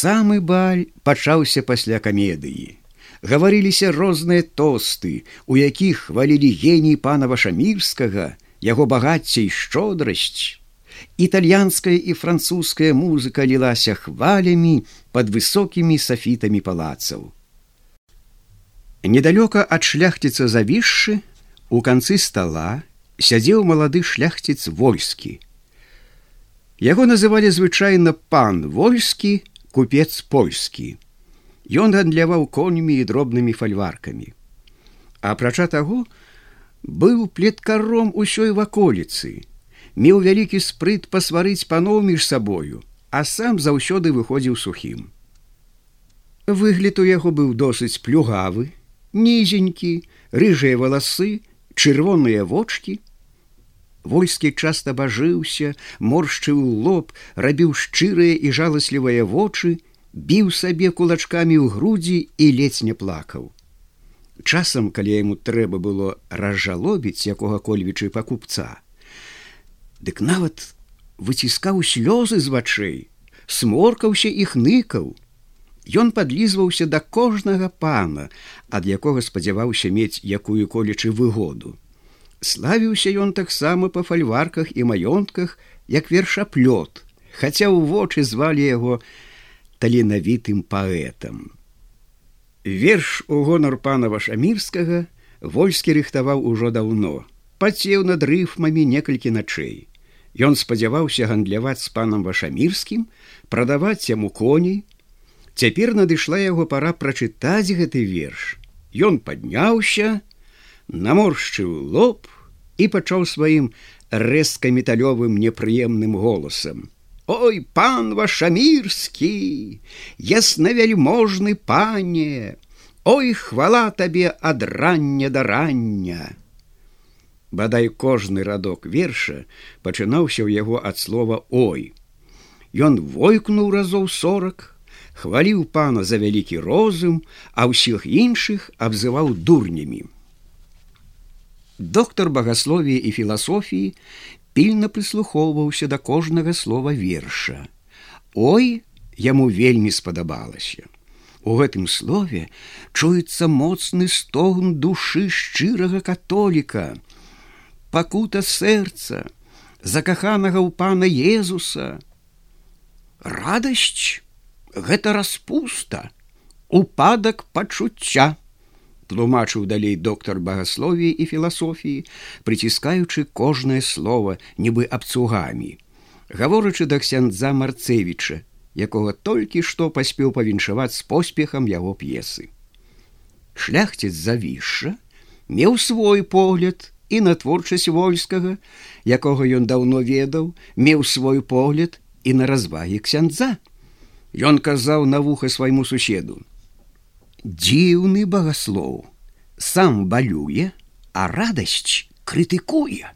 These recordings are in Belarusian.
Самы баль пачаўся пасля камедыі. Гаварыліся розныя тосты, у якіх хвалілі геній пана вашамірскага, яго багацця і шчодрасць. Італьянская і французская музыка лілася хвалямі под высокімі сафітамі палацаў. Недалёка ад шляхціца завішшы, у канцы стола сядзеў малады шляхціц войскі. Яго называлі звычайна пан войскі, купец польскі. Ён гандляваў коньмі і дробнымі фальваркамі. Апрача таго, быў плеткаром усёй ваколіцы, меў вялікі спрыт пасварыць паноў між сабою, а сам заўсёды выходзіў сухім. Выгляд у яго быў досыць плюгавы, нізенькі, рыжыя валасы, чырвоныя вочки. Войскі часта бажыўся, моршчыў лоб, рабіў шчырыя і жаласлівыя вочы, біў сабе кулачкамі ў грудзі і ледзь не плакаў. Часам, калі яму трэба было разжалобіць якога кольвічы пакупца. Дык нават выціскаў слёзы з вачэй, сморкаўся і хныкаў, Ён падлізваўся да кожнага пана, ад якога спадзяваўся мець якую колечы выгоду. Славіўся ён таксама па фальварках і маёнтках, як вершаплёт, хаця ў вочы звалі яго таленавітым паэтам. Верш у гонар пана вашамірскага вольскі рыхтаваў ужо даўно, пацеў над рыфмамі некалькі начэй. Ён спадзяваўся гандляваць з панам вашамірскім, прадаваць яму коней, Цяпер надышла яго пара прачытаць гэты верш. Ён падняўся, наморшчыў лоб і пачаў сваім рэзка металёвым непрыемным голасам. Ой, пан вашамірскі, яснавяльможны пане, Ой, хвала табе ад рання да рання. Бадай кожны радок верша пачынаўся ў яго ад слова ой. Ён войкнуў разоў сорок, хваліў пана за вялікі розум, а ўсіх іншых абзываў дурнямі. Доктор багасловія і філасофіі пільна прыслухоўваўся да кожнага слова верша. Ой, яму вельмі спадабалася. У гэтым слове чуецца моцны стогн душы шчырага католіка, пакута сэрца, закаханага ў пана Езуса. Радасць гэта распуста упадак пачуцця тлумачыў далей доктор багасловіі і філасофіі прыціскаючы кожнае слово нібы абцугамі гаворачы да ксяндза марцевіча якога толькі што паспеў павіншаваць з поспехам яго п'есы. Шляхціц завішша меў свой погляд і на творчасць войскага якога ён даўно ведаў меў свой погляд і на развагі ксяндза. Ён казаў на вуха свайму суседу: Дзіўны багаслоў, сам балюе, а радасць крытыкуе.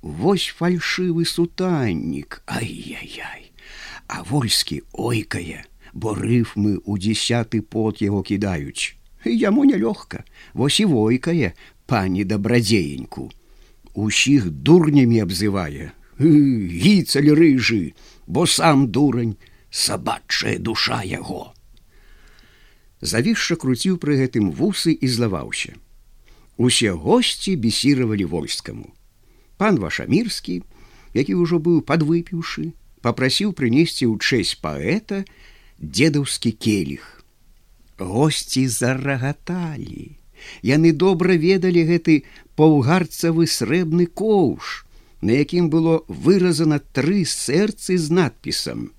Вось фальшывы сутаннік, ай-яй-яй, А вольскі ойкае, бо рыфмы ў дзясяты пот яго кідаюць. Яму нялёгка, вось і войкае, пані дабрадзееньку. Усіх дурнямі абзывае: Гіцаль рыжы, бо сам дурань, сабачая душа яго. Завішша круціў пры гэтым вусы і злаваўся. Усе госці бесіравалі войскаму. Пан вашамірскі, які ўжо быў падвыпіўшы, попрасіў прынесці ў чэсць паэта дзедаўскі келіх. Госці зарагаталі. Яны добра ведалі гэты паўгарцавы срэбны коўш, на якім было выразана тры сэрцы з надпісам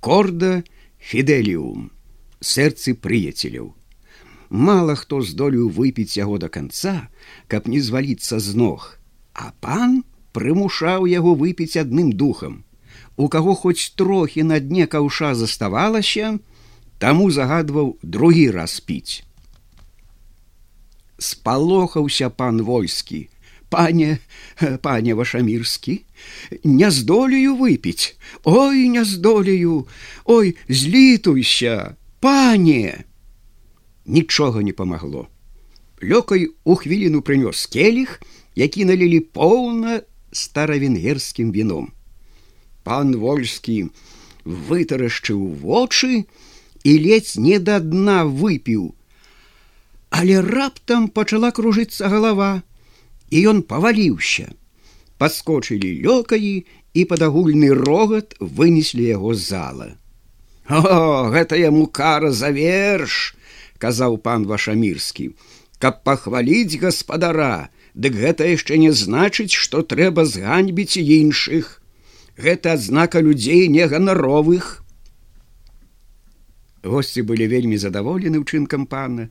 корда фіделіум сэрцы прыяцеляў. Мало хто здолеў выпіць яго до конца каб не зваліцца з ног. А пан прымушаў яго выпіць адным духам. У каго хоць трохі на дне каўша заставалася таму загадваў другі раз піць. Спалохаўся пан войскі. Пане пане вашамірскі не здолею выпіць. Ой не здолею. Ой злітуйся пане нічога не памагло лёкай у хвіліну прынёс келіх які налілі поўна старавенгерскім віном пан вольскі вытарашчыў вочы і ледзь не да дна выпіў. Але раптам пачала кружыцца галава, і ён паваліўся. Падскочылі лёкаі і пад агульны рогат вынеслі яго зала. О, гэта яму кара за верш, казаў пан вашамірскі, каб пахваліць гаспадара, дык гэта яшчэ не значыць, што трэба зганьбіць іншых. Гэта адзнака людзей неганаровых. Госці былі вельмі задаволены ўчынкам пана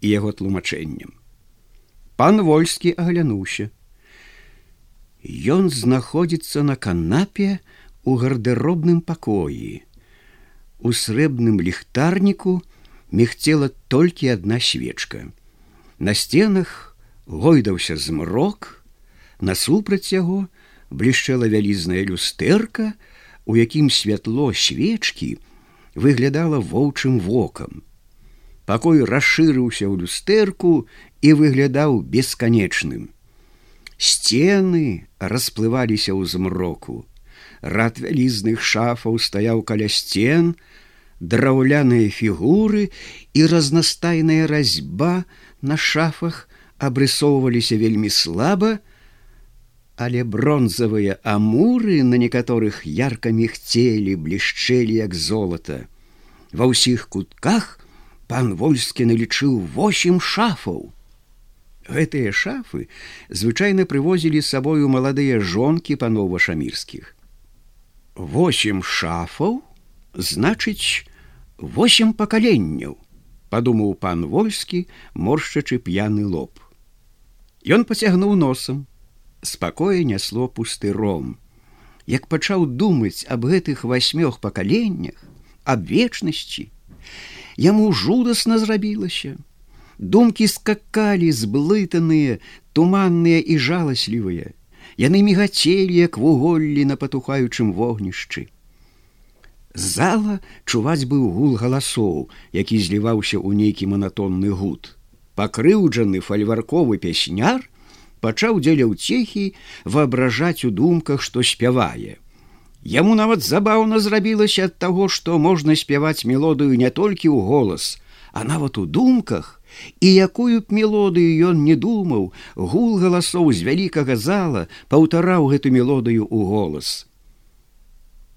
і яго тлумачэннем. Пан вольскі аглянуўся. Ён знаходзіцца на канапе у гардэробным пакоі. У срэбным ліхтарніку мігцела толькі адна свечка. На сценах гойдаўся змрок, насупраць яго блішчэла вялізная люстэрка, у якім святло свечкі выглядала воўчым вокам. Пакой расшырыўся ў люстэрку і выглядаў бесканечным. Сцены расплываліся ў змроку. Рад вялізных шафаў стаяў каля сцен, драўляныя фігуры і разнастайная разьба на шафах абрысоўваліся вельмі слаба, але бронзавыя амуры на некаторых ярка мігцелі блішчэлі як золата. Ва ўсіх кутках пан вольскі налічыў восем шафаў. Гэтыя шафы звычайна прывозілі з сабою маладыя жонкі панова шамірскіх. Восем шафаў значыць восем пакаленняў, падумаў пан вольскі, моршчачы п'яны лоб. Ён пацягнуў носам, спакое нясло пустыром. Як пачаў думаць аб гэтых васьмёх пакаленнях, аб вечнасці, яму жудасна зрабілася думкі скакалі зблытаныя, туманныя і жаласлівыя. Яны мігацелі, як вуголлі на патухаючым вогнішчы. Зала чуваць быў гул галасоў, які зліваўся ў нейкі манатонны гуд. Пакрыўджаны фальварковы пясняр пачаў дзеля ўцехі воображаць у думках, што спявае. Яму нават забаўна зрабілася ад таго, што можна спяваць мелодыю не толькі ў голас, а нават у думках, і якую б мелодыю ён не думаў, гул галасоў з вялікага зала паўтараў гэту мелодыю ў голас.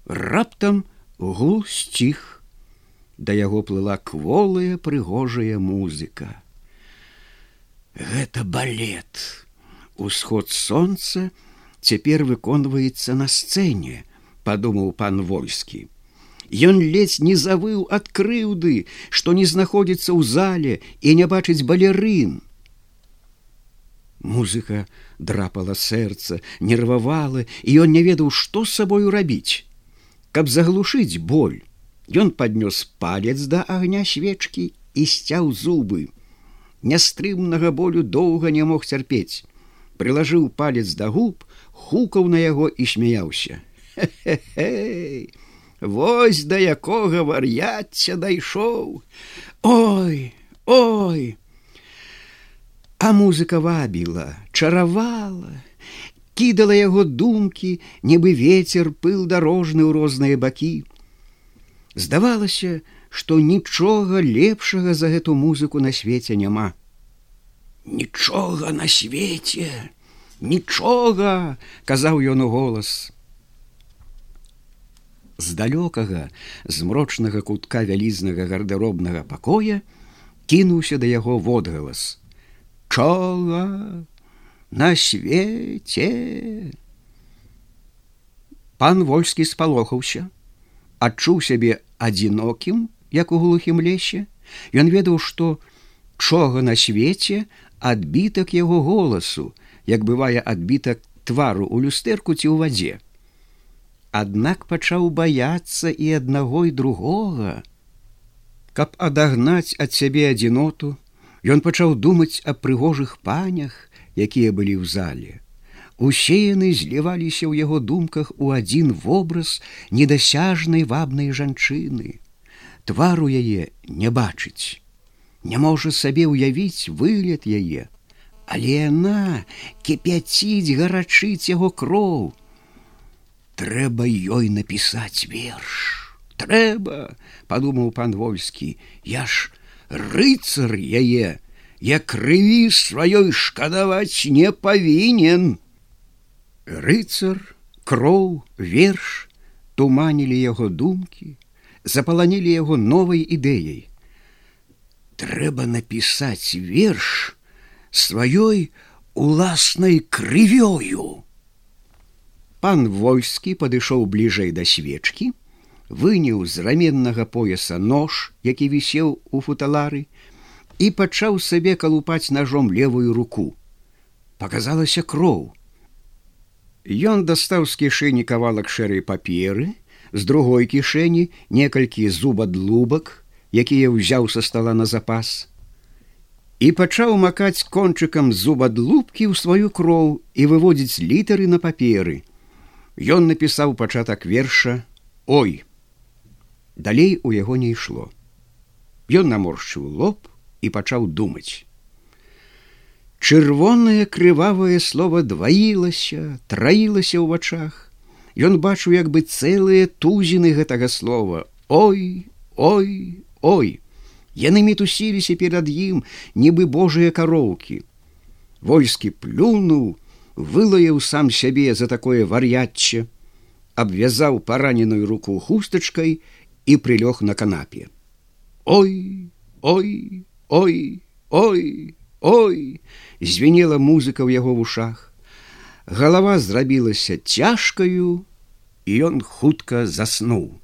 Раптам гул сціх, да яго плыла кволая прыгожая музыка. Гэта балет. Усход сонца цяпер выконваецца на сцэне, падумаў пан войскі. Ён ледзь не завыў ад крыўды, што не знаходзіцца ў зале і не бачыць балерын. Музыка драпала сэрца, нервавала, і ён не ведаў, што з сабою рабіць. Каб заглушыць боль, Ён паднёс палец да агня свечкі і сцяў зубы. Нястрымнага болю доўга не мог цярпець. Прылажыў палец да губ, хукаў на яго і смяяўся. Хе-хе-хей! Вось да якога вар'яцця дайшоў. Ой, ой! А музыка вабіла, чаравала, кідала яго думкі, нібы ветер пыл дарожны ў розныя бакі. Здавалася, што нічога лепшага за гэту музыку на свеце няма. Нічога на свеце, нічога, казаў ён у голас з далёкага змрочнага кутка вялізнага гардэробнага пакоя кінуўся да яго водгалас. Чога на свеце! Пан вольскі спалохаўся адчуў сябе адзінокім як у глухім лесе. Ён ведаў што чога на свеце? адбітак яго голасу як бывае адбітак твару у люстэрку ці ў вадзе аднак пачаў баяцца і аднаго і другога. Каб адагнаць ад сябе адзіноту, ён пачаў думаць аб прыгожых панях, якія былі ў зале. Усе яны зліваліся ў яго думках у адзін вобраз недасяжнай вабнай жанчыны. Твару яе не бачыць. Не можа сабе ўявіць выгляд яе, але яна кіпяціць гарачыць яго кроў, трэба ёй напісаць верш. трэба подумаў пан вольскі. Я ж рыцар яе я крыві сваёй шкадаваць не павінен. Рыцар кроў верш туманілі яго думкі запаланілі яго новай ідэяй. Трэба напісаць верш сваёй уласнай крывёю пан войскі падышоў бліжэй да свечкі выняў з раменнага пояса нож які вісеў у футалары і пачаў сабе калупаць ножом левую руку. Паказалася кроў. Ён дастаў з кішэні кавалак шэрай паперы, з другой кішэні некалькі зубадлубак, якія ўзяў са стала на запас. І пачаў макаць кончыкам зубадлубкі ў сваю кроў і выводзіць літары на паперы. Ён напісаў пачатак верша: Ой! Далей у яго не ішло. Ён наморшчыў лоб, і пачаў думаць. Чырвонае крывавае слово дваілася, траілася ў вачах. Ён бачыў як бы цэлыя тузіны гэтага слова: Ой, ой, ой! Яны мітусіліся перад ім, нібы божыя кароўкі. Войскі плюнуў, вылаяў сам сябе за такое вар'ятча, абвязаў параненую руку хустачкай і прылёг на канапе. Ой, ой, ой ой ой звенела музыка ў яго вушах. Галава зрабілася цяжкаю і ён хутка заснуў